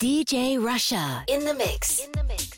DJ Russia in the mix. In the mix.